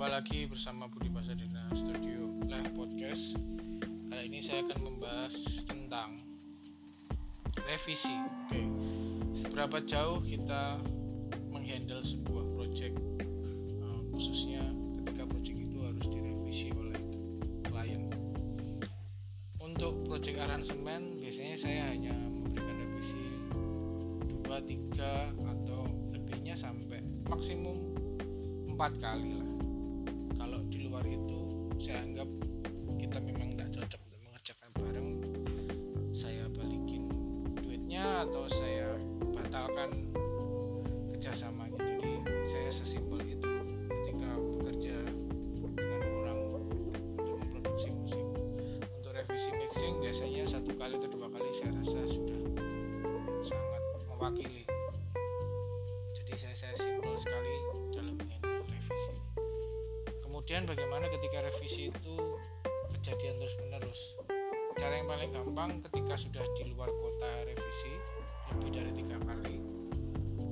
lagi bersama Budi Pasadena Studio Live Podcast. Kali ini saya akan membahas tentang revisi. Oke, seberapa jauh kita menghandle sebuah project, uh, khususnya ketika project itu harus direvisi oleh klien. Untuk project aransemen, biasanya saya hanya memberikan revisi 2, 3 atau lebihnya sampai maksimum empat kali lah saya anggap kita memang tidak cocok untuk mengerjakan bareng saya balikin duitnya atau saya batalkan kerjasamanya. Jadi saya sesimpel itu ketika bekerja dengan orang untuk memproduksi musik. Untuk revisi mixing biasanya satu kali atau dua kali saya rasa sudah sangat mewakili. Jadi saya saya simpel sekali kemudian bagaimana ketika revisi itu kejadian terus menerus cara yang paling gampang ketika sudah di luar kota revisi lebih dari tiga kali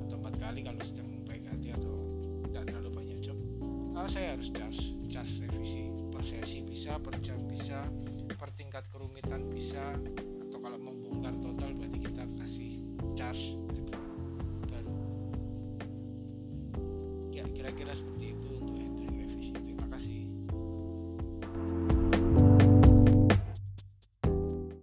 atau empat kali kalau sedang baik hati atau tidak terlalu banyak job kalau saya harus charge charge revisi. Per sesi bisa per jam bisa per tingkat kerumitan bisa atau kalau membongkar total berarti kita kasih charge baru. Ya kira-kira seperti itu